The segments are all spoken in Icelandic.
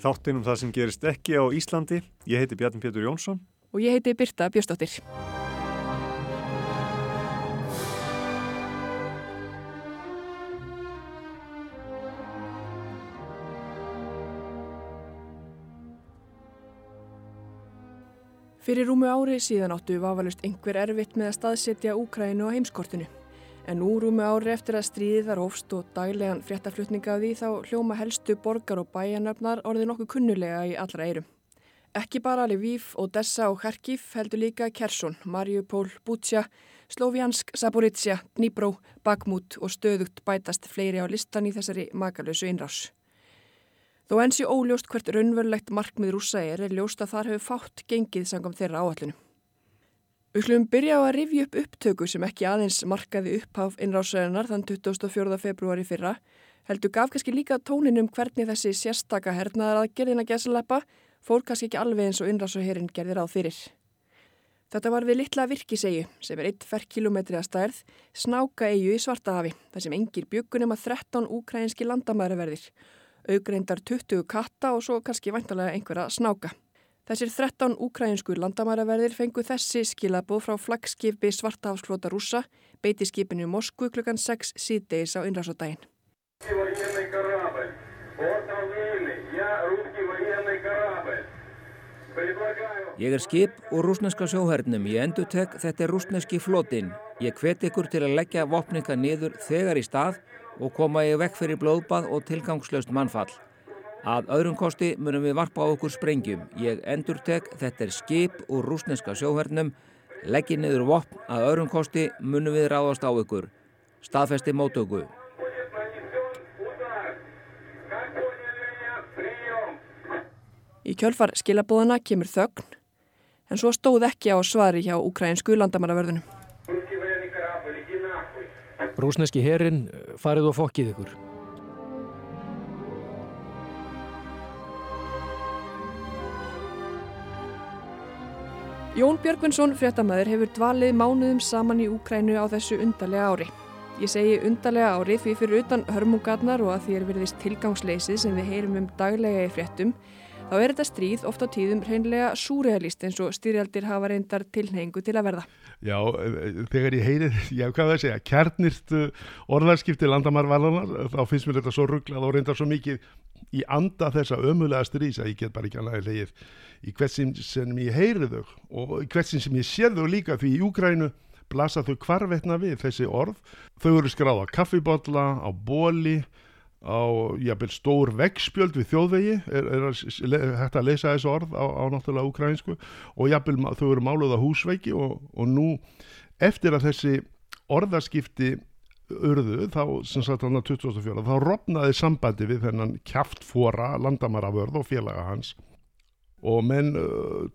Þáttinum það sem gerist ekki á Íslandi. Ég heiti Bjarni Pétur Jónsson. Og ég heiti Birta Björstóttir. Fyrir rúmu ári síðan áttu vafalust einhver erfitt með að staðsetja Úkrænu á heimskortinu. En nú rúmu ári eftir að stríðið þar ofst og daglegan fréttaflutninga af því þá hljóma helstu borgar og bæjanöfnar orðið nokkuð kunnulega í allra eirum. Ekki bara Lviv, Odessa og Kharkiv heldur líka Kersson, Mariupol, Bútsja, Sloviansk, Saboritsja, Dnipro, Bakhmut og stöðugt bætast fleiri á listan í þessari makalösu innrás. Þó ensi óljóst hvert raunverulegt markmið rúsa er, er ljóst að þar hefur fátt gengið sangam þeirra áallinu. Við hlumum byrja á að rifja upp upptöku sem ekki aðeins markaði upphaf innrásæðinar þann 24. februari fyrra, heldur gaf kannski líka tónin um hvernig þessi sérstaka hernaðar að gerðina gæsaleppa fór kannski ekki alveg eins og innrásæðherrin gerðir á fyrir. Þetta var við litla virkisegu sem er 1 ferkilometri að stærð, snáka eigu í Svartahafi, þar sem engir bjökunum að 13 úkrænski landamæraverðir augreindar 20 katta og svo kannski vantarlega einhverja snáka. Þessir 13 úkrænsku landamæraverðir fengu þessi skilabóð frá flaggskipi Svartahafsflota rúsa, beitiskipinu Moskvu klukkan 6 síðdeis á innrásodaginn. Ég er skip og rúsneska sjóhernum. Ég endur tek þetta er rúsneski flotin. Ég hvet ykkur til að leggja vopninga niður þegar í stað og koma ég vekk fyrir blóðbað og tilgangslöst mannfall. Að öðrum kosti munum við varpa á okkur sprengjum. Ég endur tek þetta er skip úr rúsneska sjóhernum. Leggji niður vopn að öðrum kosti munum við ráðast á ykkur. Staðfesti mótöku. Í kjölfar skilabóðana kemur þögn, en svo stóð ekki á svari hjá ukrainsku landamæraverðunum. Rúsneski herin farið og fokkið ykkur. Jón Björgvinsson, fréttamaður, hefur dvalið mánuðum saman í Úkrænu á þessu undarlega ári. Ég segi undarlega ári því fyrir utan hörmungarnar og að því er veriðist tilgangsleysið sem við heyrum um daglega í fréttum, þá er þetta stríð oft á tíðum hreinlega súrealist eins og styrjaldir hafa reyndar tilhengu til að verða. Já, þegar ég heyri, já hvað það segja, kjarnist orðarskipti landamarvalunar, þá finnst mér þetta svo rugglað og reyndar svo mikið í anda þessa ömulega stríðs að ég get bara ekki annað leið í hversin sem ég heyri þau og hversin sem ég sé þau líka því í Úgrænu blasa þau hvarvetna við þessi orð. Þau eru skráð á kaffibotla, á bóli, á jafnvel stór veggspjöld við þjóðvegi er, er hægt að lesa þessu orð á, á náttúrulega ukrainsku og jafnvel þau eru máluð á húsveiki og, og nú eftir að þessi orðaskipti urðu þá sem sagt hann á 2004 þá rofnaði sambandi við þennan kjaftfóra landamaraförð og félaga hans og menn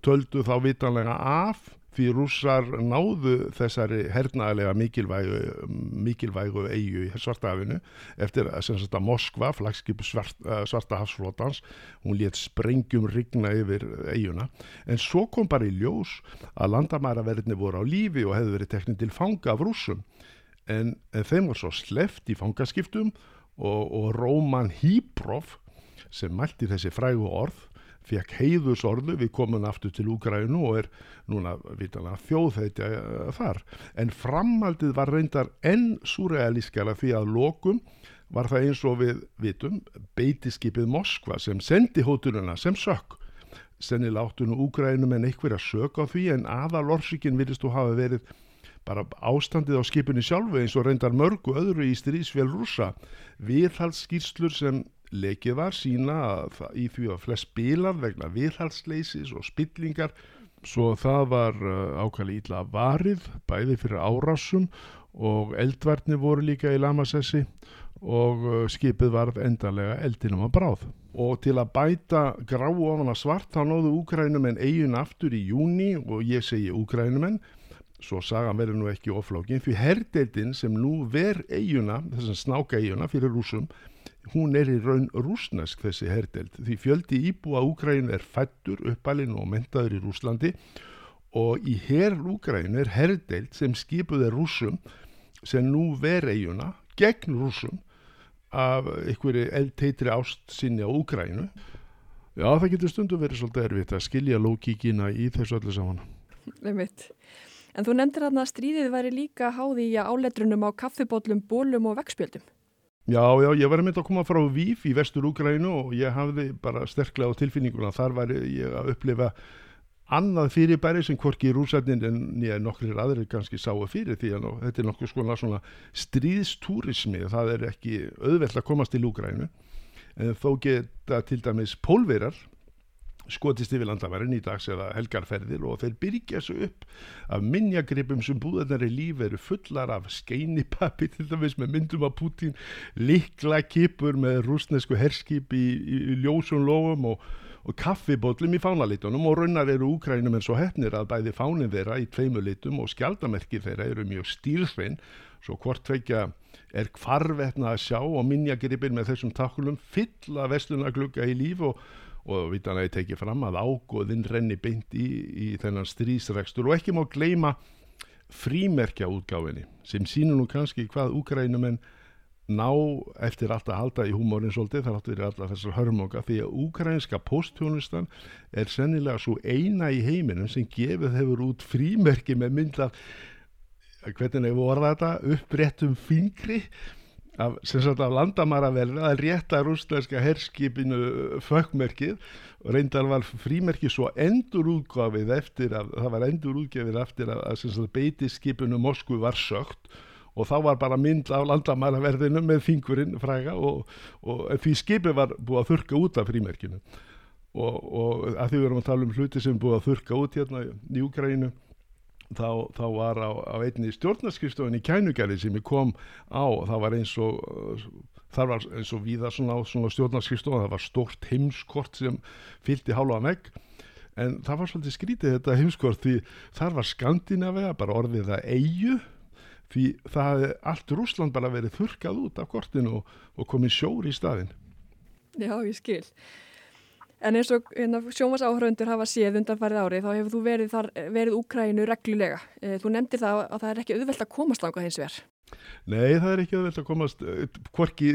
töldu þá vitanlega af því rússar náðu þessari hernaðilega mikilvægu, mikilvægu eigu í Svartahafinu eftir að Moskva, flagskip svart, Svartahafsflótans, hún létt sprengjum rigna yfir eiguna. En svo kom bara í ljós að landamæraverðinni voru á lífi og hefði verið teknið til fanga af rússum. En, en þeim var svo sleft í fangaskiptum og, og Róman Híprof sem mælti þessi frægu orð fekk heiðusorðu, við komum aftur til Úgrænu og er núna vitanlega þjóðheitja uh, þar. En framaldið var reyndar enn surrealískjala því að lokum var það eins og við vitum beitiskipið Moskva sem sendi hótununa sem sökk sennilega áttunum Úgrænum en einhverja sök á því en aðal orsíkin virðist þú hafa verið bara ástandið á skipunni sjálfu eins og reyndar mörgu öðru í stríðsvél rúsa. Viðhaldsskýrslur sem lekið var sína í því að flest bilað vegna viðhaldsleysis og spillingar svo það var uh, ákvæmlega ítla varið bæði fyrir árásum og eldvarnir voru líka í Lamassessi og uh, skipið varð endanlega eldinum að bráð. Og til að bæta grá ofan að svart þá nóðu Úkrænumenn eigin aftur í júni og ég segi Úkrænumenn svo sagan verður nú ekki oflókin því herdeildin sem nú ver eiguna, þess að snáka eiguna fyrir rúsum hún er í raun rúsnesk þessi herdeld því fjöldi íbúa Úgræn er fættur, uppalinn og mentaður í Rúslandi og í herr Úgræn er herdeld sem skipuð er rúsum sem nú ver eiguna gegn rúsum af einhverju eldteitri ást sinni á Úgrænu Já, það getur stundum verið svolítið erfitt að skilja lókíkina í þessu öllu saman. Einmitt. En þú nefndir að stríðið væri líka háði í áletrunum á kaffibótlum, bólum og vegspjöldum. Já, já, ég var mynda að koma frá Víf í vestur Úgrænu og ég hafði bara sterklega á tilfinninguna. Þar var ég að upplifa annað fyrirbæri sem hvorki í rúsætnin en nýja nokkrir aðri kannski sáu fyrir því að þetta er svona, svona stríðstúrismi. Það er ekki auðvelt að komast til Úgrænu en þó geta til dæmis pólverar skotist yfir landamærin í dags eða helgarferðir og þeir byrja þessu upp af minnjagripum sem búðarnari líf eru fullar af skeinipappi til dæmis með myndum af Putin likla kipur með rúsnesku herskip í, í, í ljósun lofum og, og kaffibótlum í fánalitunum og raunar eru úkrænum en svo hefnir að bæði fánin þeirra í tveimu litum og skjaldamerkir þeirra eru mjög stílsvein svo hvort tvekja er kvarvetna að sjá og minnjagripin með þessum takkulum fylla vestlunarglugga í líf og og vitan að ég teki fram að ágóðinn renni beint í, í þennan strísrekstur og ekki má gleima frímerkja útgáfinni sem sínur nú kannski hvað úkrænum en ná eftir allt að halda í húmórin svolítið þar áttu verið alla þessar hörmóka því að úkrænska posttjónustan er sennilega svo eina í heiminum sem gefið hefur út frímerki með mynd af hvernig orðað þetta uppréttum fingri af, af landamaraverði að rétta rúsneska herskipinu fökkmerkið og reyndar var frímerkið svo endur útgafið eftir að það var endur útgafið eftir að, að beitiskipinu Moskvu var sögt og þá var bara mynd af landamaraverðinu með fingurinn fræga og, og því skipið var búið að þurka út af frímerkinu. Og, og að því við erum að tala um hluti sem búið að þurka út hérna í Úgrænu þá, þá var á, á einni stjórnarskristofinni kænugjari sem ég kom á það var eins og það var eins og víða svona svona stjórnarskristofa það var stort heimskort sem fylgdi hálfa megg. En það var svolítið skrítið þetta heimskort því þar var Skandinavega bara orðið það eigu því það hefði allt Rúsland bara verið þurkað út af kortinu og, og komið sjóri í staðin Já, ég skil En eins og hérna, sjómasáhraundur hafa séð undanfarið árið þá hefur þú verið, þar, verið Úkrænu reglulega. Eh, þú nefndir það að það er ekki auðvelt að komast langa hins vegar. Nei, það er ekki auðvelt að komast hvorki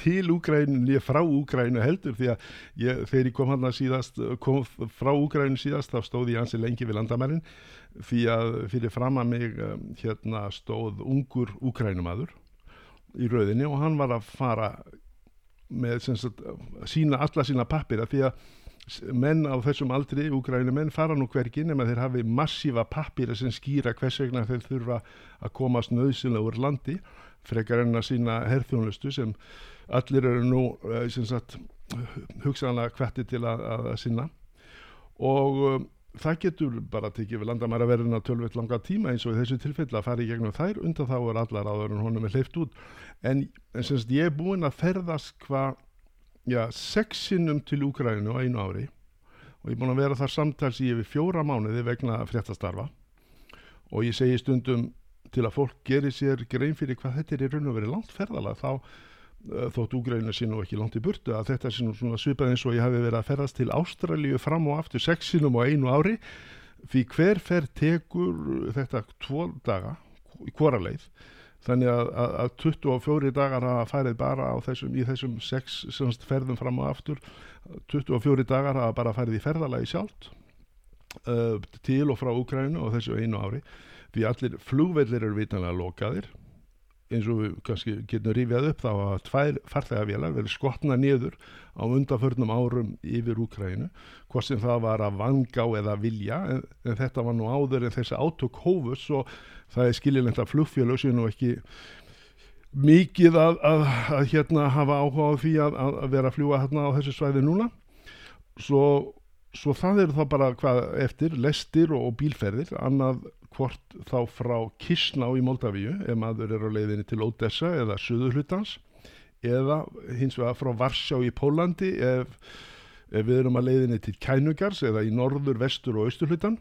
til Úkrænu nýja frá Úkrænu heldur því að ég, þegar ég kom hann að síðast, kom frá Úkrænu síðast þá stóð ég ansi lengi við landamærin því að fyrir fram að mig hérna stóð ungur Úkrænumadur í rauðinni og hann var að fara með sagt, sína, alla sína pappir því að menn á þessum aldri, úgrænu menn, fara nú hvergi nema þeir hafi massífa pappir sem skýra hvers vegna þeir þurfa að komast nöðsynlega úr landi frekar enn að sína herþjónustu sem allir eru nú sagt, hugsanlega hvetti til að, að, að sinna. Og um, það getur bara tekið við landamæraverðina tölvett langa tíma eins og í þessu tilfelli að fara í gegnum þær undan þá er allar áður en honum er hleyft út. En, en semst ég er búinn að ferðast hvað, já, sexinum til Úkrænu á einu ári og ég er búinn að vera þar samtals í yfir fjóra mánuði vegna fréttastarfa. Og ég segi stundum til að fólk gerir sér grein fyrir hvað þetta er í raun og verið langt ferðala þá þótt úgræna sín og ekki langt í burtu að þetta er svona svipað eins og ég hafi verið að ferðast til Ástralíu fram og aftur sexinum á einu ári. Því hver fer tekur þetta tvo daga í hvora leið þannig að, að, að 24 dagar hafa færið bara þessum, í þessum sex semst, ferðum fram og aftur. 24 dagar hafa bara færið í ferðalagi sjálft uh, til og frá Úgrænu og þessu einu ári. Því allir flugvellir eru vitanlega lokaðir eins og við kannski getum rifjað upp þá að tvær farþegavélar verið skotna niður á undanförnum árum yfir Úkrænu, hvort sem það var að vanga eða vilja, en, en þetta var nú áður en þessi átök hófus og það er skiljilegt að flugfélög sem nú ekki mikið að, að, að hérna hafa áhuga á því að, að vera að fljúa hérna á þessu svæði núna. Svo, svo það eru þá bara hvað eftir, lestir og, og bílferðir, annað hvort þá frá Kisná í Moldavíu ef maður er á leiðinni til Odessa eða Suðurhlutans eða hins vegar frá Varsjá í Pólandi ef, ef við erum að leiðinni til Kænugars eða í norður, vestur og austurhlutan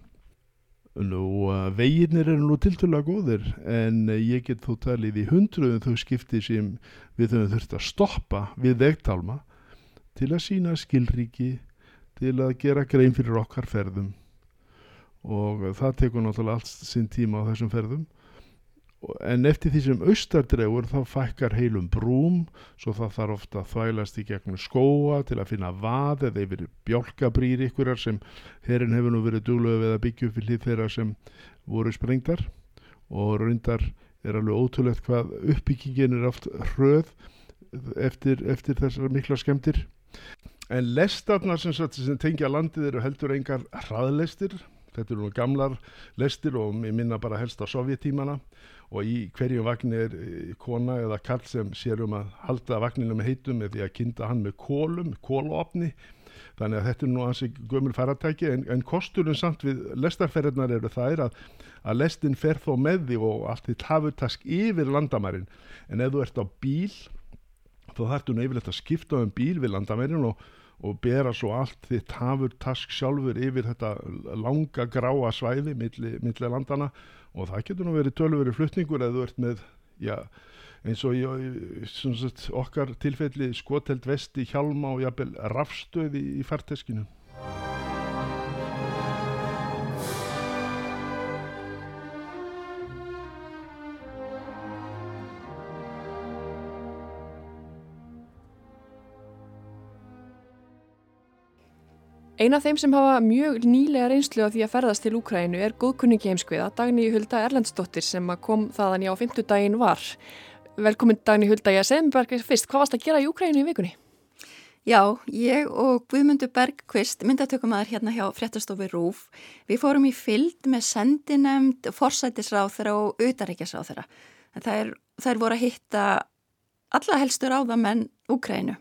Nú, veginnir eru nú tilturlega góðir en ég get þó talið í hundruðum þau skipti sem við höfum þurft að stoppa við vegtalma til að sína skilríki, til að gera grein fyrir okkar ferðum og það tekur náttúrulega allt sinn tíma á þessum ferðum. En eftir því sem austardregur þá fækkar heilum brúm svo það þarf ofta að þvælast í gegnum skóa til að finna vað eða yfir bjálkabrýr ykkurar sem herin hefur nú verið dúlega við að byggja upp í hlið þeirra sem voru sprengtar og reyndar er alveg ótrúlegt hvað uppbyggingin er oft hröð eftir, eftir þessar mikla skemmtir en lestarnar sem, sem tengja landið eru heldur engar hraðlestir þetta eru nú gamlar lestir og minna bara helst á sovjetímana og í hverju vagnir er eh, kona eða kall sem sér um að halda vagninu með heitum eða því að kinda hann með kólum, kólofni þannig að þetta er nú hansi gömur faratæki en, en kosturinn samt við lestarferðnar eru það að, að lestin fer þó með því og allt þitt hafutask yfir landamærin. En ef þú ert á bíl þá þarftu nefnilegt að skipta um bíl við landamærin og og bera svo allt þitt hafur task sjálfur yfir þetta langa gráa svæði milli, milli landana og það getur nú verið tölveri flutningur eða þú ert með já, eins og í, okkar tilfelli skoteld vesti, hjálma og jafnvel rafstöði í farteskinu Einn af þeim sem hafa mjög nýlega reynslu á því að ferðast til Úkrænu er góðkunningi heimskviða Dagný Hulda Erlendsdóttir sem kom þaðan já 50 daginn var. Velkomin Dagný Hulda, ég segðum bara fyrst, hvað varst að gera í Úkrænu í vikunni? Já, ég og Guðmundur Bergqvist, myndatökumæður hérna hjá Fréttastofi Rúf, við fórum í fylld með sendinemnd, forsætisráð þeirra og auðaríkjasráð þeirra. Það er voru að hitta alla helstur áðamenn Úkrænu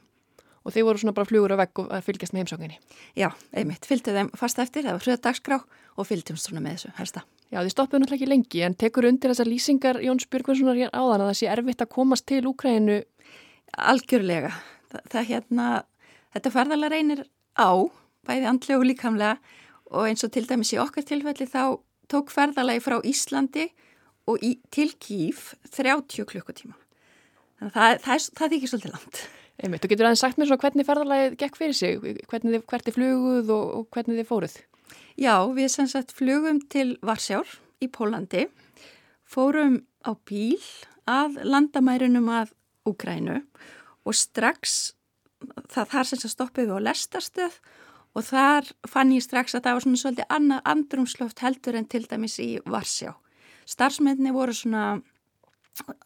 og þið voru svona bara flugur á vegg og fylgjast með heimsókinni. Já, einmitt, fylgtið þeim fast eftir, það var hrjöða dagskrá og fylgjum svona með þessu helsta. Já, þið stoppuðu náttúrulega ekki lengi en tekur undir þessar lýsingar Jóns Björgvinssonar hér áðan að það sé erfitt að komast til Úkrænu? Algjörlega. Það, það hérna, þetta ferðarlega reynir á, bæði andlega og líkamlega og eins og til dæmis í okkar tilfelli þá tók ferðarlegi frá Íslandi og í, til Kíf 30 klukkutíma. Það, það, það, það er ekki svolítið langt. Einmitt, þú getur aðeins sagt mér svona hvernig ferðarlægið gekk fyrir sig, hvernig þið, hvert er fluguð og, og hvernig þið fóruð? Já, við sem sagt flugum til Varsjár í Pólandi, fórum á bíl að landamærunum að Úgrænu og strax það þar sem stoppið við á lestarstöð og þar fann ég strax að það var svona svolítið annað andrumslöft heldur en til dæmis í Varsjá. Starfsmenni voru svona,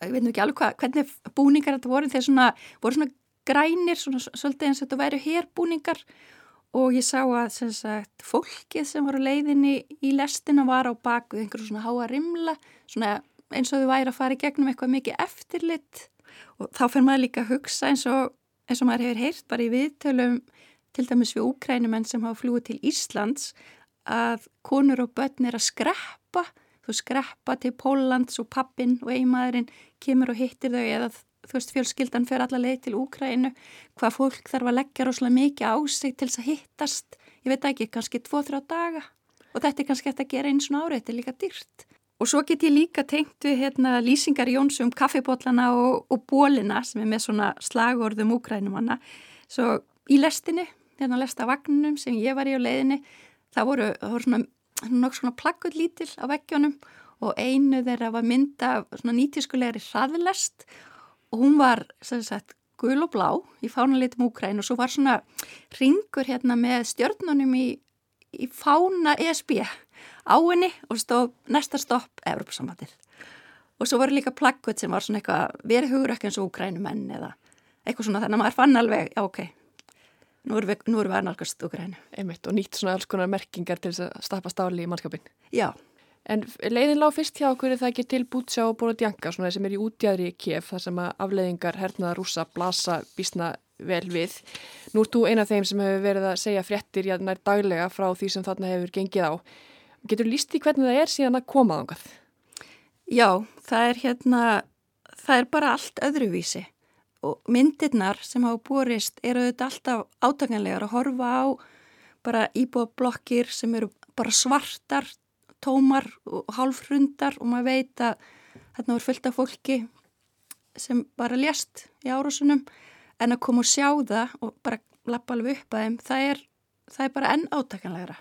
ég veit nú ekki alveg hvað, hvernig búningar þetta voru, þeir svona, voru svona grænir, svona svolítið eins og þetta væru herbúningar. Og ég sá að sem sagt, fólkið sem var á leiðinni í lestina var á baku einhverju svona háa rimla, svona eins og þau væri að fara í gegnum eitthvað mikið eftirlitt og þá fyrir maður líka að hugsa eins og, eins og maður hefur heyrt bara í viðtölum til dæmis við úkrænumenn sem hafa flúið til Íslands að konur og börn er að skreppa, þú skreppa til Póllands og pappin og eiginmaðurinn kemur og hittir þau eða þú veist, fjölskyldan fer alla leið til Úkrænu, hvað fólk þarf að leggja rosalega mikið á sig til þess að hittast, ég veit ekki, kannski 2-3 daga og þetta er kannski eftir að gera eins og árið, þetta er líka dýrt. Og svo get ég líka tengt við hérna, lýsingar Jónsum kaffibótlana og, og bólina sem er með svona slagorðum Úkrænumanna. Svo í lestinni, hérna lesta vagnunum sem ég var í á leiðinni, það voru, það voru svona nokk svona plakkuð lítil á veggjónum og einu þeirra var mynda svona nýtískulegri hraðlest og hún var sagt, gul og blá í fánalitum Úkræn og svo var svona ringur hérna með stjörnunum í, í fána ESB á henni og stóð næsta stopp Evropasambatið og svo voru líka plakkut sem var svona eitthvað verið hugur ekki eins og úkrænumenn eða eitthvað svona þannig að maður fann alveg, já ok nú erum við, við að nálgast úkrænu Einmitt, og nýtt svona alls konar merkingar til þess að stappa stáli í mannskapin Já En leiðin lág fyrst hjá okkur er það ekki til Bútsjá og Borodjanka sem er í útjæðri kef þar sem að afleiðingar hernaða rúsa blasa bísna vel við. Nú ert þú eina af þeim sem hefur verið að segja fréttir nær daglega frá því sem þarna hefur gengið á. Getur líst í hvernig það er síðan að koma ángað? Já, það er hérna, það er bara allt öðruvísi og myndirnar sem hafa borist eru auðvitað alltaf átakanlegar að horfa á bara íbúa blokkir sem eru bara svartar tómar og hálfrundar og maður veit að þarna voru fullt af fólki sem bara lést í árásunum. En að koma og sjá það og bara lappa alveg upp að þeim, það er, það er bara enn átakanlegra.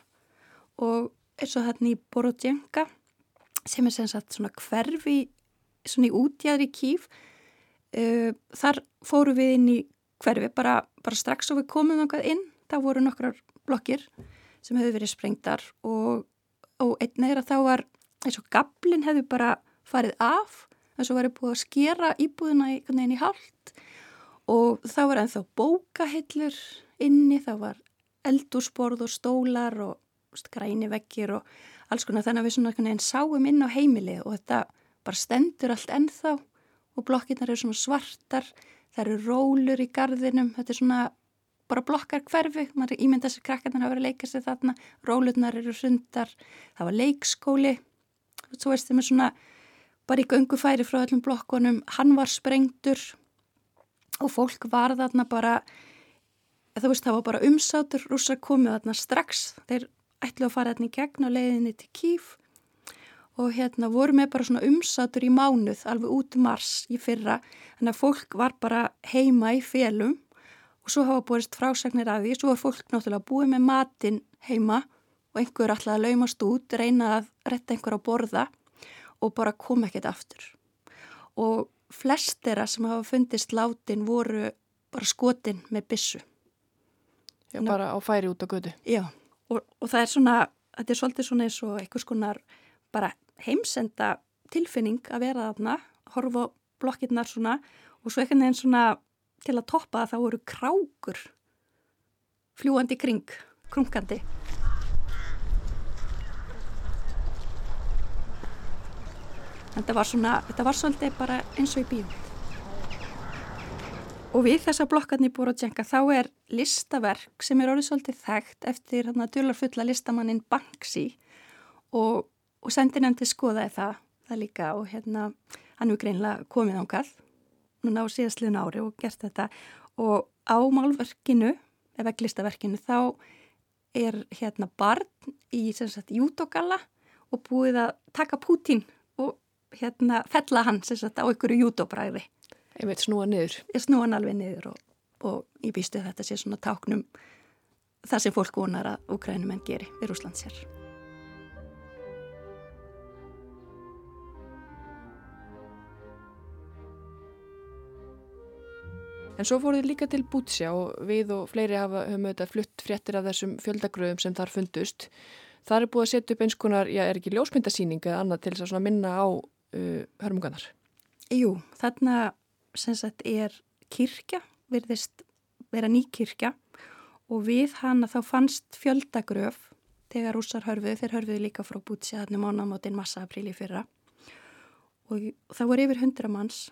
Og eins og þarna í Borodjenka sem er sem sagt svona hverfi svona í útjæðri kýf uh, þar fóru við inn í hverfi. Bara, bara strax og við komum inn, það voru nokkrar blokkir sem hefur verið sprengtar og og einn eða þá var eins og gablin hefði bara farið af svo var ég búið að skera íbúðina í, í hálft. Og þá var ennþá bókahillur inni, þá var eldúsborð og stólar og græni vekkir og alls konar þannig að við svona einn sáum inn á heimili og þetta bara stendur allt ennþá og blokkinnar eru svona svartar, það eru rólur í gardinum, þetta er svona bara blokkar hverfi, maður ímynda sér krakkarnar að vera að leika sér þarna, rólurnar eru sundar, það var leikskóli og svo veist þeim er svona bara í göngufæri frá öllum blokkonum hann var sprengtur og fólk var þarna bara þú veist það var bara umsátur rússar komið þarna strax þeir ætlu að fara þarna í gegn á leiðinni til Kíf og hérna voru með bara svona umsátur í mánuð alveg út mars í fyrra þannig að fólk var bara heima í félum og svo hafa borist frásagnir af því, svo var fólk náttúrulega búið með matin heima og einhver alltaf að laumast út, reyna að retta einhver á borða og bara kom ekkert aftur. Og flestera sem hafa fundist látin voru bara skotin með bissu. Já, bara á færi út á gödu. Já, og, og það er svona, þetta er svolítið svona eins og einhvers konar bara heimsenda tilfinning að vera þarna, horfa blokkirnar svona og svo einhvern veginn svona til að toppa að það voru krákur fljúandi kring, krunkandi. Þetta var svona, þetta var svolítið bara eins og í bíum. Og við þessa blokkarni búið að tjenka þá er listaverk sem er orðið svolítið þekkt eftir hérna dölarfulla listamannin Banksy og, og sendi nefndi skoðaði það, það líka og hérna hann hefur greinlega komið ánkall núna á síðastliðun ári og gert þetta og á málverkinu, eða veglistaverkinu, þá er hérna barn í sagt, jútogalla og búið að taka Pútín og hérna fella hann sagt, á einhverju jútobræði. Ég veit snúa niður. Ég snúa hann alveg niður og, og ég býstu þetta sé svona táknum það sem fólk vonar að Ukrænumenn geri við Rúslandsér. En svo fóruð líka til Bútsja og við og fleiri hafa höfum auðvitað flutt fréttir af þessum fjöldagröðum sem þar fundust. Það er búið að setja upp eins konar, já er ekki ljósmyndasýning eða annað til þess að minna á uh, hörmunganar? Jú, þarna sem sagt er kirkja, verðist vera ný kirkja og við hana þá fannst fjöldagröf þegar rússar hörfuð, þeir hörfuð líka frá Bútsja þarna mánamótin massa apríli fyrra og það voru yfir hundra manns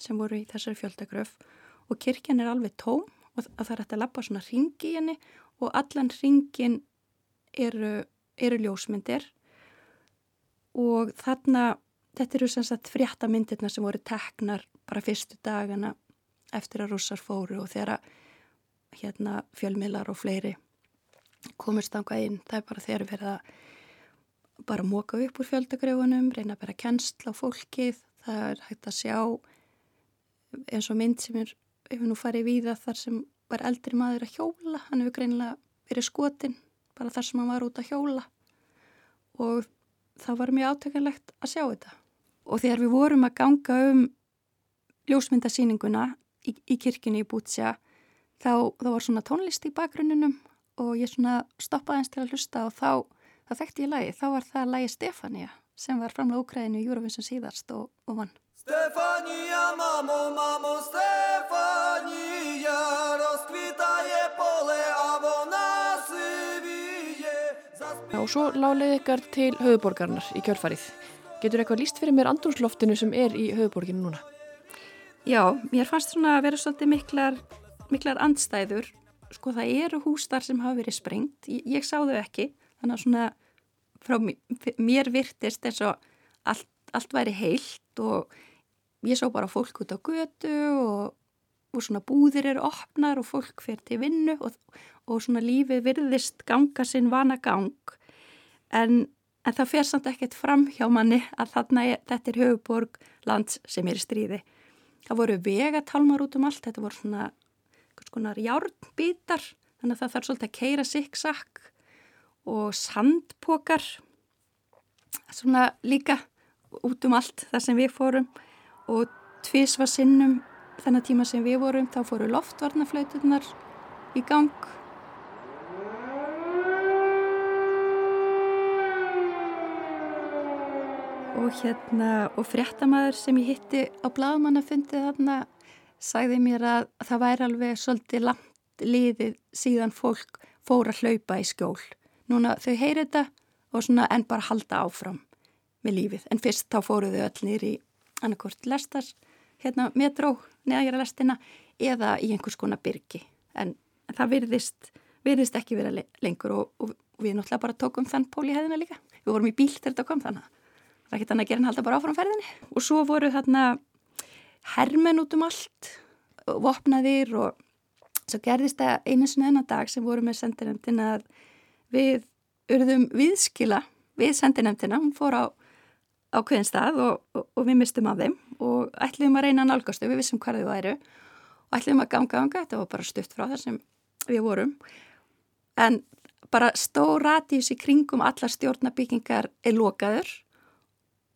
sem voru í þessari fjöldagröf og kirkjan er alveg tóm og það er hægt að lappa svona ringi í henni og allan ringin eru, eru ljósmyndir. Og þarna, þetta eru sem sagt fréttamindirna sem voru teknar bara fyrstu dagana eftir að rússar fóru og þeirra hérna fjölmiðlar og fleiri komist ánkvað inn, það er bara þeirra verið að bara móka upp úr fjöldagröfunum, reyna að bera kennsla á fólkið, það er hægt að sjá eins og mynd sem er hefur nú farið víða þar sem var eldri maður að hjóla, hann hefur greinilega verið skotin bara þar sem hann var út að hjóla og það var mjög átökkanlegt að sjá þetta. Og þegar við vorum að ganga um ljósmyndasýninguna í, í kirkini í Bútsja þá, þá var svona tónlist í bakgrunninum og ég svona stoppaði eins til að hlusta og þá, þá þekkti ég lægi, þá var það lægi Stefania sem var framlega Úkræðinu í Eurovision síðast og, og vann. Stefania, mamo, mamo, Stefania, rozkwitaje pole, a vona syvije. Og svo láleði ykkar til höfuborgarnar í kjörfarið. Getur eitthvað líst fyrir mér andrúsloftinu sem er í höfuborginu núna? Já, mér fannst svona að vera svolítið miklar, miklar andstæður. Sko það eru hús þar sem hafa verið sprengt. Ég, ég sá þau ekki, þannig að svona frá mér virtist eins og allt, allt væri heilt og ég sá bara fólk út á götu og, og svona búðir eru opnar og fólk fer til vinnu og, og svona lífið virðist ganga sinn vana gang en, en það fer samt ekkert fram hjá manni að þarna er, þetta er höfuborg lands sem er í stríði. Það voru vegatálmar út um allt, þetta voru svona, svona járnbítar þannig að það þarf svolítið að keira sikksakk og sandpokar svona líka út um allt þar sem við fórum og tvísva sinnum þennan tíma sem við vorum þá fóru loftvarnaflauturnar í gang og hérna og fréttamaður sem ég hitti á bladamannafundi þarna sagði mér að það væri alveg svolítið langt liðið síðan fólk fór að hlaupa í skjól núna þau heyri þetta og svona en bara halda áfram með lífið. En fyrst þá fóruðu öll nýri annarkort lestar, hérna metró, neðagjara lestina eða í einhvers konar byrki. En, en það virðist, virðist ekki vera lengur og, og við náttúrulega bara tókum þann pól í hefðina líka. Við vorum í bíl þegar þetta kom þannig. Það er ekki þannig að gera hann halda bara áfram ferðinni. Og svo voru þarna hermen út um allt, vopnaðir og svo gerðist það einu sinna enna dag sem voru með sendirendin að við urðum viðskila við sendinemtina, hún fór á ákveðin stað og, og, og við mistum af þeim og ætlum að reyna nálgastu, við vissum hvað þau væru og ætlum að ganga ganga, þetta var bara stutt frá þar sem við vorum. En bara stór ratís í kringum allar stjórnabyggingar er lokaður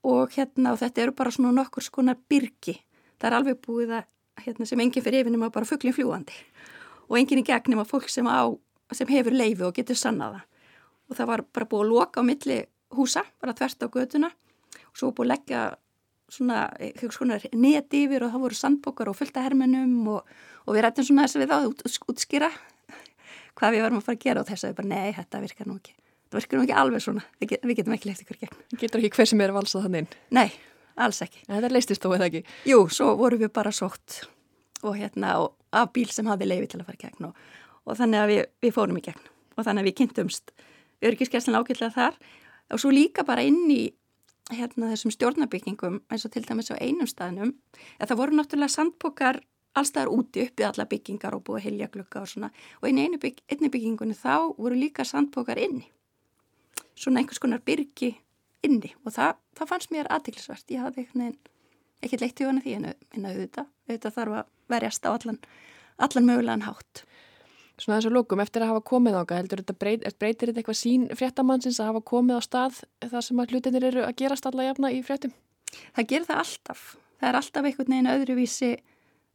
og hérna og þetta eru bara svona nokkur skonar byrki, það er alveg búið að hérna, sem enginn fyrir yfirnum að bara fugglin fljúandi og enginn í gegnum að fólk sem á sem hefur leifi og getur sannaða og það var bara búið að loka á milli húsa, bara þvert á göduna og svo búið að leggja svona, svona neti yfir og það voru sandbókar og fullta hermenum og, og við rættum svona þess að við þá út, útskýra hvað við varum að fara að gera og þess að við bara nei, þetta virkar nú ekki þetta virkar nú ekki alveg svona, við, við getum ekki leikt ykkur gegn. Getur ekki hver sem er valsað þannig? Nei, alls ekki. Þetta leistist þó eða ekki? Jú, svo voru við bara sótt og hérna og af bíl sem hafi leiði til að fara gegn og og þannig að við, við fórum í gegn og þannig að við kynntumst örgiskerslan ákveðlega þar og svo líka bara inn í hérna, þessum stjórnabyggingum eins og til dæmis á einum staðnum að það voru náttúrulega sandbókar allstaðar úti uppið alla byggingar og búið hilja glukka og svona. Og einu bygg, byggingunni þá voru líka sandbókar inni. Svona einhvers konar byrgi inni. Og það, það fannst mér aðtiklisvert ég hafði ekkert leitt í hana því en auðvitað, auðvitað þarf að verjast á allan, allan mögulegan hátt Svona þessu lókum, eftir að hafa komið áka, heldur þetta breyt, breytir þetta eitthvað sín fréttamannsins að hafa komið á stað þar sem að hlutinir eru að gerast alla jafna í fréttum? Það gerir það alltaf. Það er alltaf einhvern veginn öðruvísi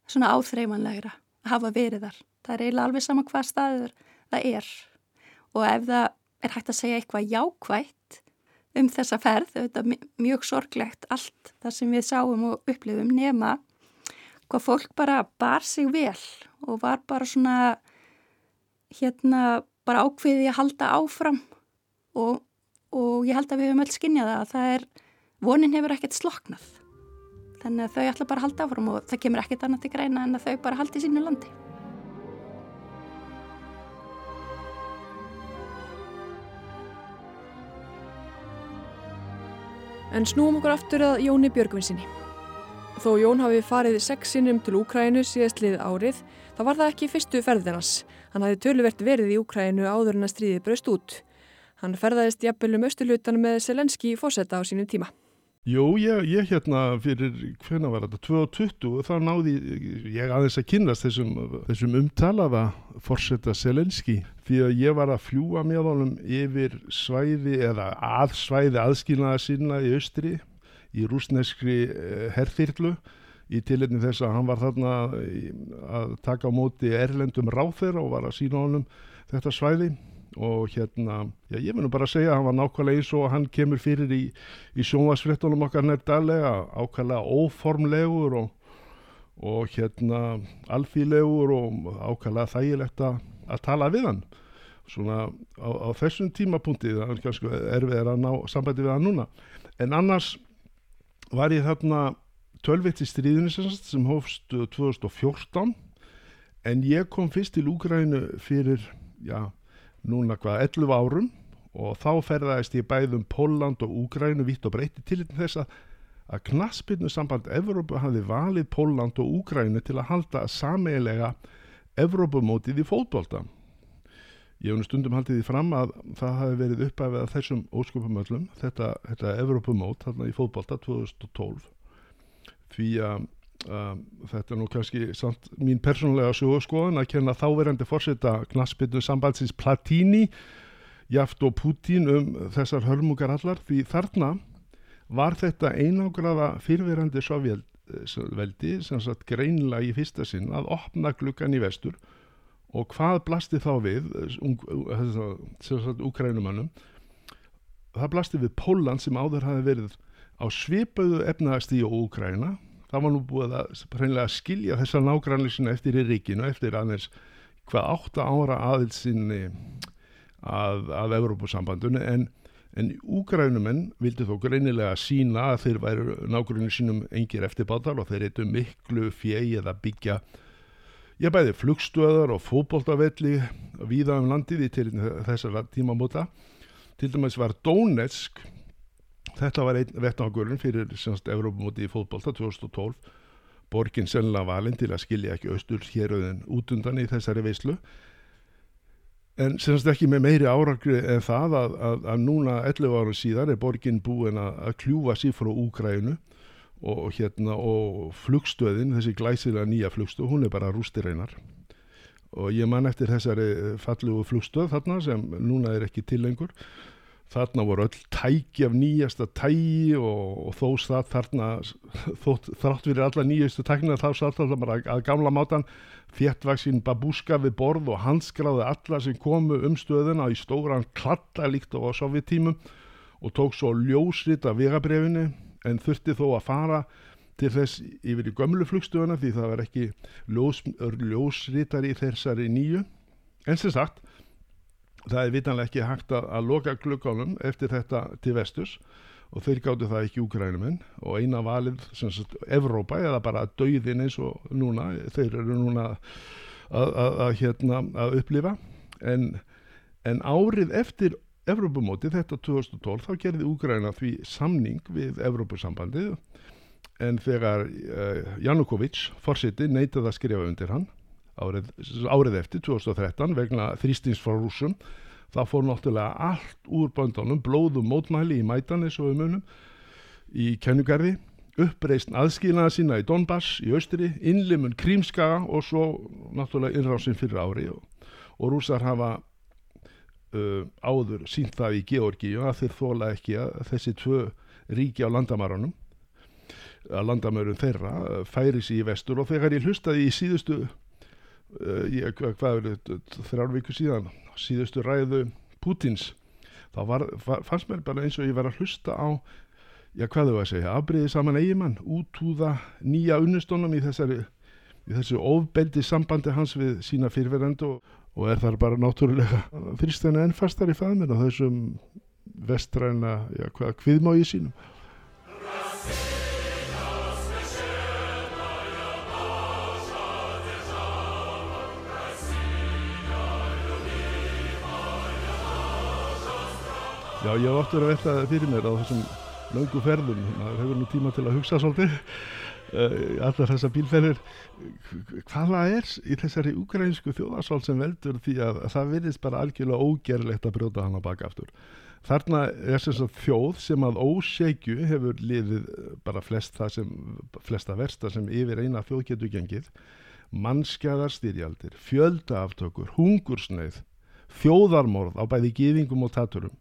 svona áþreifanlegra að hafa verið þar. Það er eiginlega alveg sama hvað staður það er. Og ef það er hægt að segja eitthvað jákvægt um þessa ferð, þetta er mjög sorglegt allt það sem við sáum og upplifum nema hvað fólk bara bar sig vel og var bara svona hérna bara ákveði að halda áfram og, og ég held að við höfum öll skinnjað að það er, vonin hefur ekkert sloknað. Þannig að þau ætla bara að halda áfram og það kemur ekkert annað til græna en að þau bara haldi sínu landi. En snúum okkur aftur að Jóni Björgvinsinni. Þó Jón hafi farið sex sinnum til Úkrænu síðastlið árið, þá var það ekki fyrstu ferðinans. Hann hafi töluvert verið í Úkrænu áður en að stríði braust út. Hann ferðaðist jafnvel um östulutan með Selenski fósetta á sínum tíma. Jú, ég, ég hérna fyrir, hvernig var þetta, 2020, þá náði ég aðeins að kynast þessum, þessum umtalaða fórsetta Selenski því að ég var að fljúa með honum yfir svæði eða að svæði aðskilnaða sinna í austri í rúsneskri eh, herþyrlu í tilitni þess að hann var þarna að taka á móti erlendum ráþeira og var að sína honum þetta svæði. Og hérna, já ég mun bara að segja að hann var nákvæmlega eins og hann kemur fyrir í, í sjónvarsfrettunum okkar nærdalega ákvæmlega óformlegur og, og hérna alþýlegur og ákvæmlega þægilegt að, tala við hann. Svona á, á þessum tímapunkti það er kannski erfið að ná sambandi við hann núna. En annars var ég þarna tölvitt í stríðinu sem hófst 2014 en ég kom fyrst til Úgrænu fyrir, já, núna hvað 11 árum. Og þá ferðaðist ég bæðum Póland og Úgrænu vitt og breytti til þess að að knaspinu samband Evrópu hafi valið Póland og Úgrænu til að halda sameilega Evrópumótið í fótbolta. Ég hef stundum haldið því fram að það hafi verið uppæfið að þessum óskupumöllum, þetta, þetta Evrópumót þarna í fótbolta 2012 því að uh, þetta er nú kannski samt mín persónulega sögurskoðan að kenna þáverandi fórseta knaspinu sambandsins Platini Jaft og Putin um þessar hörmungar allar því þarna var þetta einágraða fyrverandi sovjelveldi sem satt greinlega í fyrsta sinn að opna glukkan í vestur. Og hvað blasti þá við sem satt úkrænumannum það blasti við Póland sem áður hafi verið á svipauðu efnaðastíu og Úkræna það var nú búið að skilja þessa nágrannlýsina eftir í ríkinu eftir aðeins hvað átta ára aðilsinni að, að Evrópusambandunni en, en Úkrænumenn vildi þó greinilega sína að þeir væri nágrunni sínum engir eftirbátar og þeir eitthvað miklu fjegi eða byggja ég bæði flugstöðar og fótboltavelli viða um landið í til þessara tímamóta. Til dæmis var Donetsk Þetta var einn vettangurinn fyrir semst Evrópumóti í fótbolta 2012. Borgin sennilega valin til að skilja ekki austur héröðin út undan í þessari veislu. En semst ekki með meiri áragri en það að, að, að núna 11 ára síðan er borgin búin að, að kljúfa sér frá Úgrænu og, hérna, og flugstöðin, þessi glæsilega nýja flugstöð, hún er bara rústireinar. Og ég man eftir þessari fallugu flugstöð þarna sem núna er ekki til lengur þarna voru öll tæki af nýjasta tægi og, og þó það þarna þótt, þrátt fyrir alla nýjastu tækina þá satt það bara að gamla mátan þéttvaksinn babúska við borð og handskráði alla sem komu um stöðuna í stóran klatta líkt á sovjetímum og tók svo ljósrit af vegabrefinu en þurfti þó að fara til þess yfir í gömlu flugstöðuna því það var ekki ljós, ljósritar í þessari nýju. En sem sagt það er vitanlega ekki hægt að, að loka glukkanum eftir þetta til vestus og þeir gáttu það ekki úkrænumenn og eina valið sem sagt Evrópa eða bara dauðin eins og núna þeir eru núna að, að, hérna að upplifa. En, en árið eftir Evrópumóti þetta 2012 þá gerði Úgræna því samning við Evrópusambandið. En þegar uh, Janukovic fórsiti neytaði að skrifa undir hann árið, árið eftir 2013 vegna þrýstins frá rúsum það fór náttúrulega allt úr böndunum blóðum mótmæli í mætan eins og um munum í kennugarði uppreist aðskilnaða sína í Donbass í austri, innlimun Krímskaga og svo náttúrulega innrásin fyrir ári. Og, og rúsar hafa uh, áður sínt það í Georgíu að þeir þóla ekki að þessi tvö ríki á landamærunum að landamærun þeirra færi sér í vestur. Og þegar ég hlustaði í síðustu ég, hvað er þetta? Þrjár viku síðan síðustu ræðu Pútins þá var, fannst mér bara eins og ég var að hlusta á já hvað þau að segja, afbreyði saman eigimann útúða nýja unnustónum í þessari í þessu ofbeldi sambandi hans við sína fyrirverendu og, og er þar bara náttúrulega fyrst en enn fastar í faðminn á þessum vestræna, já hvað, hviðmági sínum Já, ég hef oft verið að velta það fyrir mér á þessum löngu ferðum, maður hefur nú tíma til að hugsa svolítið, uh, allar þessar bílferðir, hvaða er í þessari ukrainsku þjóðarsvald sem veldur því að, að það virðist bara algjörlega ógerlegt að brjóta hann á baka aftur. Þarna er þess að þjóð sem að ósegju hefur liðið bara flest það sem, flesta versta sem yfir eina þjóð getur gengið, mannskjæðar styrjaldir, fjöldaaftökur, hungursneið, þjóðarmorð á bæði gýðingum og taturum,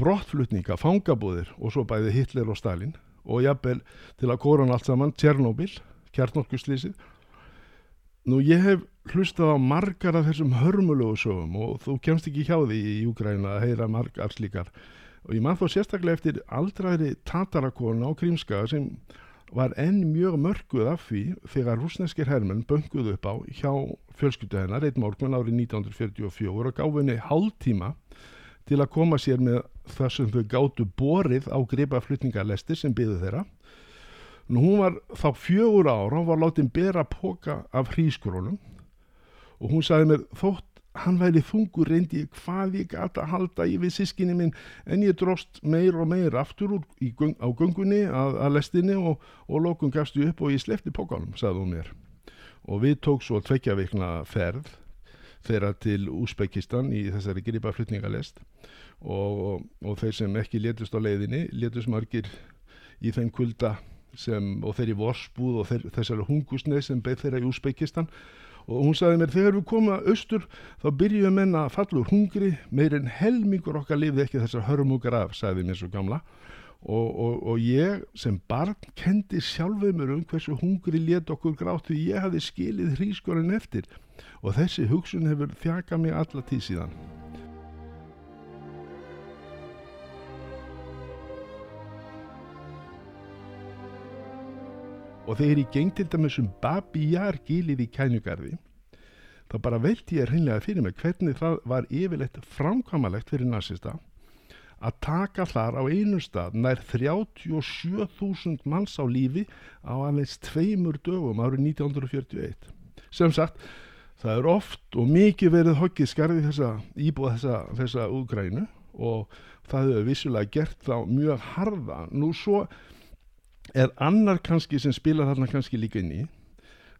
brottflutninga, fangabúðir og svo bæði Hitler og Stalin og jafnvel til að koran allt saman Tjernobyl, kjarnorkuslýsið. Nú ég hef hlustað á margar af þessum hörmulegu sögum og þú kemst ekki hjá því í Júgræna að heyra margar slíkar og ég man þó sérstaklega eftir aldraðri tatarakona á Krímska sem var enn mjög mörguð af því þegar rúsneskir hermenn bönguð upp á hjá fjölskyldu hennar eitt morgun árið 1944 og gáði henni hálftíma til að koma sér með það sem þau gáttu borið á gripaflutningarlestir sem byðu þeirra. Nú hún var þá fjögur ára og var látið bera póka af hrískrónum og hún sagði mér þótt hann væri þungur reyndi hvað ég gata að halda í við sískinni minn en ég dróst meir og meir aftur göng, á göngunni að, að lestinni og, og lókun gafstu upp og ég slefti pókanum, sagði hún mér. Og við tók svo tvekja vikna ferð þeirra til Úsbekistan í þessari gripaflutningalest og, og, og þeir sem ekki letust á leiðinni, letust margir í þeim kulda sem, og þeirri vorsbúð og þeir, þessari hungusneið sem beð þeirra í Úsbekistan. Og hún sagði mér þegar við komum að austur þá byrjuðum menna að falla úr hungri meir en helmingur okkar lifði ekki þessar hörmungar af, sagði mér svo gamla og, og, og ég sem barn kendi sjálfuð mér um hversu hungri let okkur grátt því ég hafi skilið hrískorinn eftir. Og þessi hugsun hefur þjaka mig alla tíð síðan. Og þegar ég geng til dæmis um Babi Jar gilið í kænugarði þá bara veldi ég hreinlega fyrir mig hvernig það var yfirleitt framkvamalegt fyrir nazista að taka þar á einu stað nær 37.000 manns á lífi á aðeins tveimur dögum árið 1941 sem sagt það er oft og mikið verið hokkið skarði þessa íbúa þessa, þessa úgrænu og það hefur vissulega gert þá mjög harða. Nú svo er annar kannski sem spila þarna kannski líka inn í.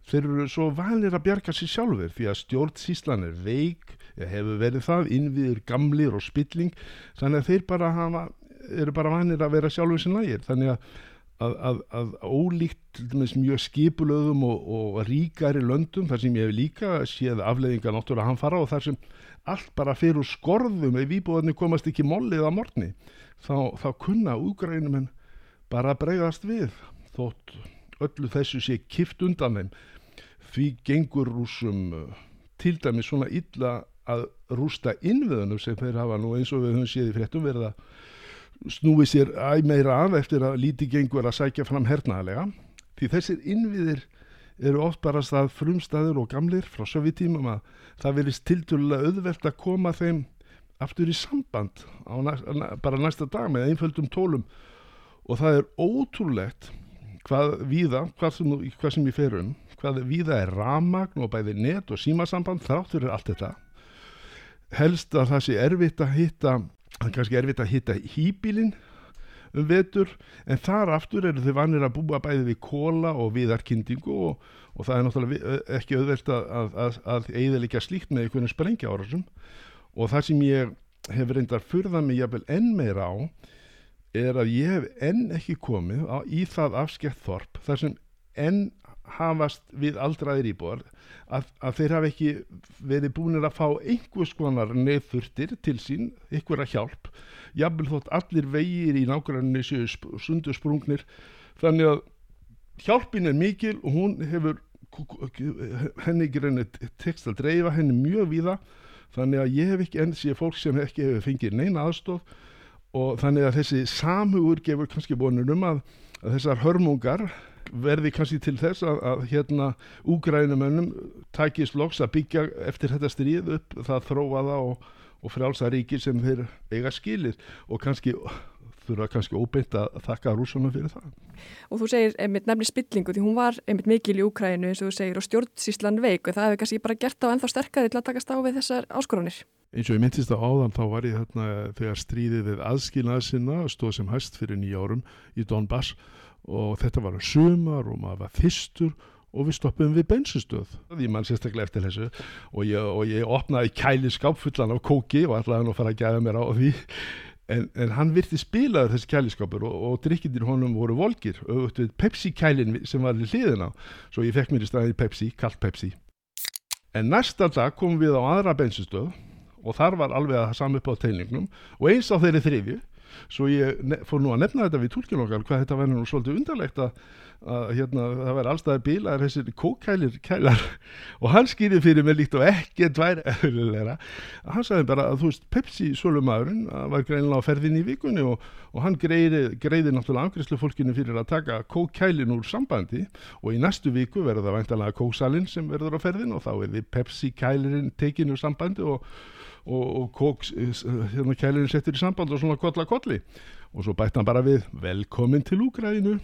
Þeir eru svo vanir að bjarga sér sjálfur því að stjórnsíslan er veik hefur verið það, innviður gamlir og spilling, þannig að þeir bara hafa, eru bara vanir að vera sjálfur sem nægir, þannig að að, að, að ólíkt mjög skipulöðum og, og ríkari löndum þar sem ég hef líka séð afleðinga náttúrulega hann fara og þar sem allt bara fyrir skorðum ef íbúðarnir komast ekki mollið að morgni þá, þá kunna úgrænum en bara bregðast við þótt öllu þessu sé kift undan þeim. Því gengur rúsum uh, til dæmis svona illa að rústa innviðunum sem þeir hafa nú eins og við höfum séð í fréttum verið að snúi sér æg meira af eftir að líti gengur að sækja fram hernaðlega því þessir innviðir eru oft bara stað frumstaður og gamlir frá sövitímum að það verist tildulega auðvelt að koma þeim aftur í samband næst, bara næsta dag með einföldum tólum. Og það er ótrúlegt hvað víða, hvað hvað sem ég fer um hvað víða er ramagn og bæði net og símasamband þráttur er allt þetta helst að það sé erfitt að hitta kannski erfitt að hitta hýbílin um vetur en þar aftur eru þau vanir að búa bæði við kóla og viðarkindingu og, og það er náttúrulega ekki auðvelt að, að, að, að eiðilegja slíkt með einhvern sprengja árasum og það sem ég hef reyndar fyrðað mig jafnvel enn meira á er að ég hef enn ekki komið á, í það afskett þorp þar sem enn hafast við aldraðir íbúar að, að þeir hafa ekki verið búinir að fá einhvers konar neðþurftir til sín, einhverja hjálp. Jafnvel þótt allir vegir í nákvæmlega séu sundu sprungnir. Þannig að hjálpin er mikil og hún hefur henni ekki reynið text að dreifa henni mjög víða. Þannig að ég hef ekki enn síðan fólk sem ekki hefur fengið neina aðstof og þannig að þessi samhugur gefur kannski bónur um að, að þessar hörmungar verði kannski til þess að, að hérna úgrænumönnum takist loks að byggja eftir þetta stríð upp það þróaða og, og frjálsa ríki sem þeir eiga skilir og kannski þurfa kannski óbeint að þakka rúsunum fyrir það. Og þú segir einmitt nefni spillingu því hún var einmitt mikil í Úkrænu eins og þú segir og stjórnsíslan veik og það hefur kannski bara gert á ennþá sterkari til að takast á við þessar áskoranir. Eins og ég myndist á áðan þá var ég þarna þegar stríðið við aðskilnaði sinna stóð sem hæst fyrir nýja árum í Donbass og þetta var að sumar og maður var þýstur og við stoppum við bensinstöð því mann sérstaklega eftir þessu. Og ég, og ég opnaði kæli skápfullan af kóki og ætlaði hann að fara að gæða mér á því. En, en hann virti spilaður þessi kæliskápur og, og drikkindir honum voru volgir. Auðvitað Pepsi kælin sem var í hliðina. Svo ég fekk mér í staði Pepsi, kallt Pepsi. En næsta dag komum við á aðra bensinstöð og þar var alveg að samu upp á teilningnum og eins á þeirri þrifju svo ég fór nú að nefna þetta við tólkinu okkar hvað þetta verður nú svolítið undarlegt að, að hérna, það verður allstaðar bílar þessir kókælir kælar. Og hann skýrði fyrir mig líkt og ekki tvær eðlulegra hann sagði bara að þú veist Pepsi svolumæðurinn var greinilega á ferðin í vikunni og, og hann greiði, greiði náttúrulega angriðslu fólkinu fyrir að taka kókælin úr sambandi og í næstu viku verður það væntalega kóksalinn sem verður á ferðin og þá er því Pepsi kælirinn tekinu sambandi og og, og kóks, hérna kælirinn settur í samband og svona kolla kolli. Og svo bætti hann bara við velkomin til Úgrænu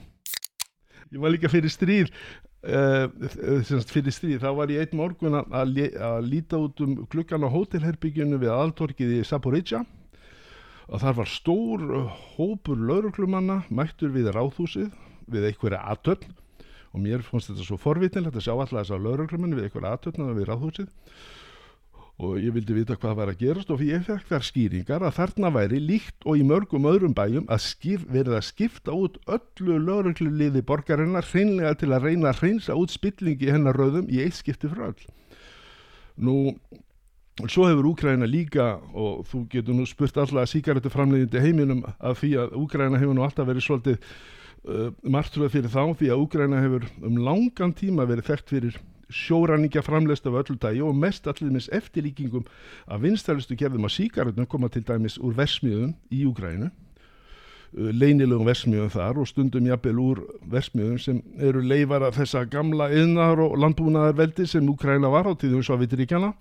ég var líka fyrir stríð uh, fyrir stríð þá var ég einn morgun að, að líta út um klukkan á hótelherbyggjunu við aðaltorkið í Saporidja og þar var stór hópur lauruklumanna mættur við ráðhúsið við einhverja aðtöfn og mér fannst þetta svo forvitinlegt að sjá alltaf þess að lauruklumann við einhverja aðtöfn við ráðhúsið og ég vildi vita hvað var að gerast og ég fekk þar skýringar að þarna væri líkt og í mörgum öðrum bæjum að skif, verið að skipta út öllu lögregluliði borgarinnar hreinlega til að reyna að hreinsa út spillingi hennar rauðum í eitt skipti frá öll. Nú, svo hefur Úkræna líka og þú getur nú spurt alla síkaretu framleiðindi heiminum af því að Úkræna hefur nú alltaf verið svolítið uh, margtrúið fyrir þá því að Úkræna hefur um langan tíma verið þekkt fyrir sjóranningja framleist af öllu dagi og mest allir eftirlíkingum af vinstælustu gerðum að síkaretum koma til dæmis úr versmiðum í Úgrænu leynilegum versmiðum þar og stundum jafnvel úr versmiðum sem eru leifar af þessa gamla yðnar og landbúnaðar veldi sem Úgræna var á tíðum Sovjetiríkjana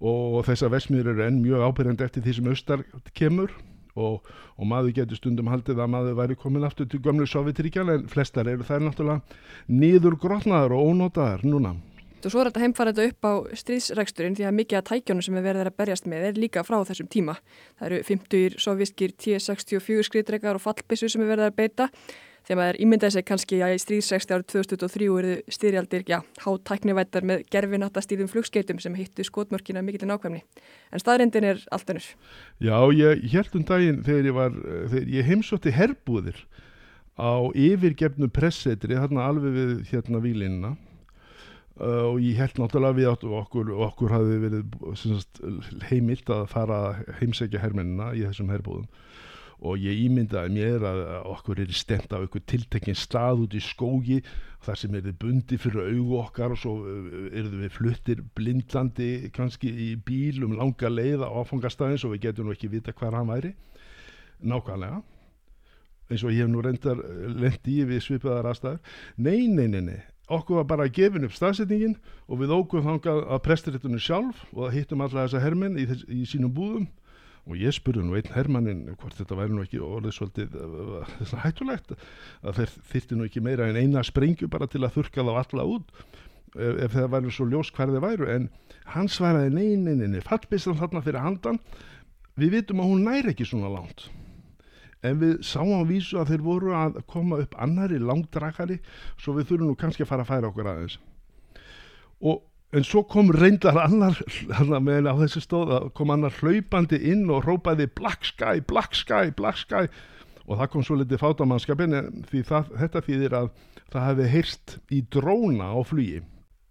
og þessa versmiður eru enn mjög ábyrjandi eftir því sem austar kemur og, og maður getur stundum haldið að maður væri komin aftur til gömlu Sovjetiríkjana en flestar eru þær náttúrulega nýður grotnaðar og ónótaðar núna Og svo er þetta heimfara þetta upp á stríðsregsturinn því að mikið af tækjónu sem við verðum að berjast með er líka frá þessum tíma. Það eru 50 sovjískir T-64 skriðdregar og fallbissu sem við verðum að beita. Þegar maður ímyndaði sig kannski að í stríðsregsti árið 2003 eru styrjaldir, já, hátæknivættar með gerfinatastýðum flugskeitum sem hittu skotmörkina mikilinn ákvæmni. En staðrindin er allt önnur. Já, ég held um daginn þegar ég var, þegar ég heimsótti herbúðir á yfirgefnu pressetri, þarna alveg við hérna výlinna og ég held náttúrulega við áttu okkur okkur hafi verið sagt, heimilt að fara heimsækja hermennina í þessum herbúðum. Og ég ímyndaði mér að okkur er stemt af einhver tiltekkin stað út í skógi þar sem er þið bundi fyrir augu okkar og svo eru við fluttir blindlandi kannski í bíl um langa leið á áfangastæðin svo við getum nú ekki vita hvað hann væri. Nákvæmlega. Eins og ég hef nú reyndar lendi við svipaðar aðstæður. Nei, nei, nei, nei okkur var bara að gefin upp staðsetningin og við ógum þangað að prestirittunum sjálf og hittum alla þessa hermenn í, þess, í sínum búðum. Og ég spurði nú einn hermannin hvort þetta væri nú ekki orðið svolítið uh, hættulegt að þeir þyrti nú ekki meira en eina sprengju bara til að þurka þá alla út ef, ef það væri svo ljós hver þeir væru. En hann svaraði neyninni fallbistan þarna fyrir handan. Við vitum að hún næri ekki svona langt en við sáum vísu að þeir voru að koma upp annari langdrakari svo við þurfum nú kannski að fara að færa okkur aðeins. Og en svo kom reyndar annar meðan á þessu stóð að kom annar hlaupandi inn og rópaði black sky, black sky, black sky. Og það kom svo litið fátamannskapin því það, þetta þýðir að það hefði heyrst í dróna á flugi.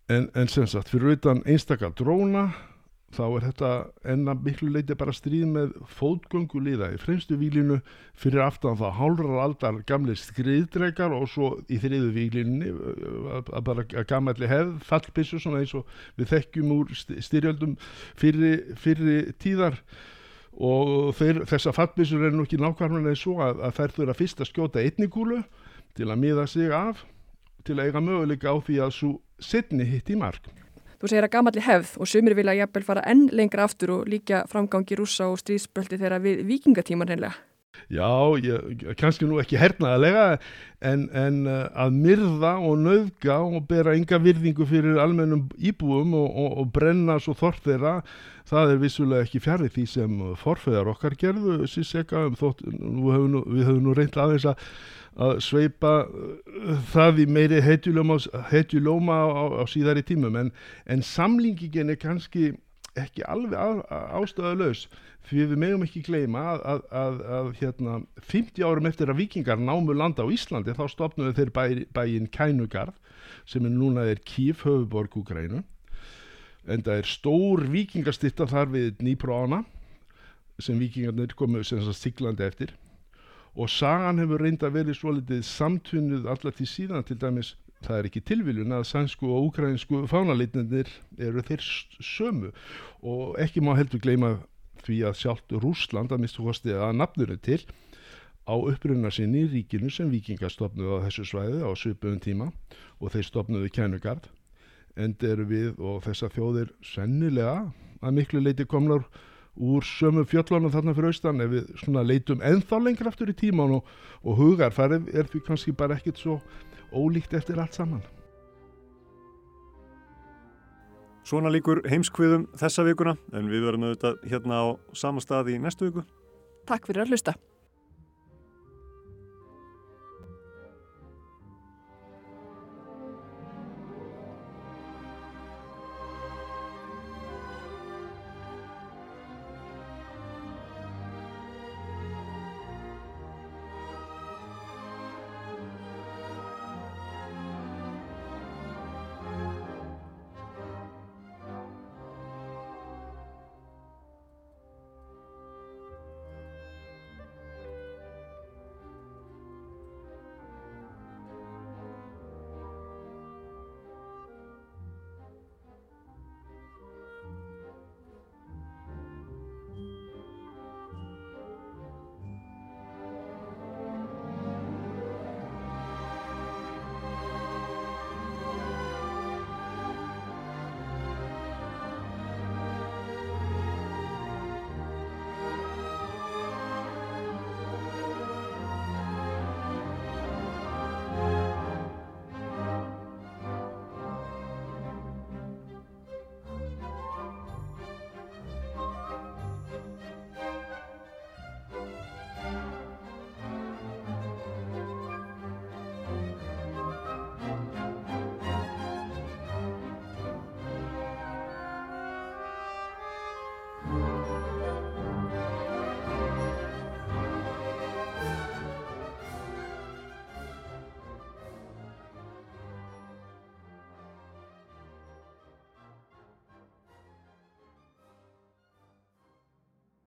En, en sem sagt fyrir utan einstakar dróna þá er þetta enna miklu leiti bara stríð með fótgöngu liða í fremstu výlinu fyrir aftan það hálrar aldar gamle skriðdregar og svo í þriðu výlinni að bara gammalli hefð fallbissu svona eins og við þekkjum úr styrjöldum fyrir, fyrir tíðar. Og þeir, þessa fallbissur er nú ekki nákvæmlega eins og að, að þær þurfa fyrst að skjóta einnikúlu til að miða sig af til að eiga möguleika á því að svo setni hitt í mark Þú segir að gamalli hefð og sumir vilja jafnvel fara enn lengra aftur og líka framgangi rúsa og stríðsböldi þeirra við vikingatíman hennilega. Já, ég, kannski nú ekki hernaðalega en, en uh, að myrða og nöðga og bera ynga virðingu fyrir almennum íbúum og, og, og brenna svo þort þeirra, það er vissulega ekki fjarið því sem forfeyðar okkar gerðu, síseka, um þótt, nú, við höfum nú reynd aðeins að að sveipa uh, það í meiri hetjulóma á, á, síðari tímum. En, en samlingingin er kannski ekki alveg ástöðulegs því við meðum ekki gleyma að, að, að, að hérna, 50 árum eftir að vikingar námu landa á Íslandi þá stopnuðu þeir bæ, bæin Kænugarð sem er núna er Kíf höfuborg Úgrænu en það er stór vikingastitta þar við Nýpróana sem vikingarnir komu siglandi eftir og sagan hefur reynda verið svo litið samtvinnuð allar til síðan til dæmis það er ekki tilviljun að sænsku og ukrainsku fánalitnir eru þeir sömu. Og ekki má heldur gleima því að sjálft Rúsland að mistu kosti að nafnuru til á upprunna sinni í ríkinu sem vikingar stopnuðu á þessu svæði á söpöðum tíma og þeir stopnuðu kænugarð. End eru við og þessa þjóðir sennilega að miklu leiti komlar úr sömu fjöllunum þarna fyrir austan ef við svona leitum ennþá lengra aftur í tíman og, og hugarfarið er því kannski bara ekkit svo ólíkt eftir allt saman. Svona líkur heimskviðum þessa vikuna en við verðum auðvitað hérna á sama stað í næstu viku. Takk fyrir að hlusta.